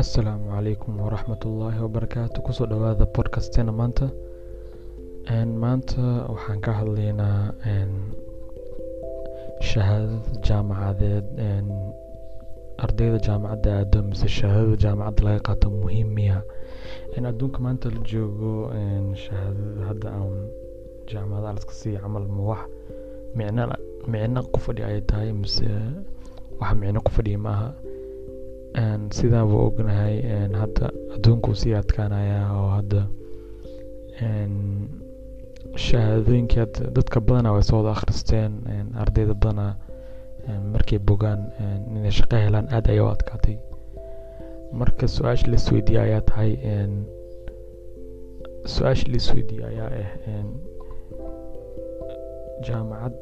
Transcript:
asalaamu calaykum waraxmatullaahi wabarakaatu ku soo dhawaada podcastena maanta. Maanta waxaan ka hadlaynaa shahaadada jaamacadeed ardayda jaamacadda aado mise shahaadada jaamacadda laga qaato muhiim miya. Adduunka maanta la joogo shahaadada hadda aan jaamacadaha laska siiya camal ma wax micno micno ku fadhi ay tahay mise wax micno ku fadhiya maaha sidaaba ognahay hadda adduunku sii adkaanaya oo hadda shahaadooyinkii hadda dadka badana way soo wada akhristeen ardayda badana markay bogaan inay shaqo helaan aada ayay u adkaatay. Marka su'aasha la isweydiiye ayaa tahay su'aasha la isweydiiye ayaa ah jaamacad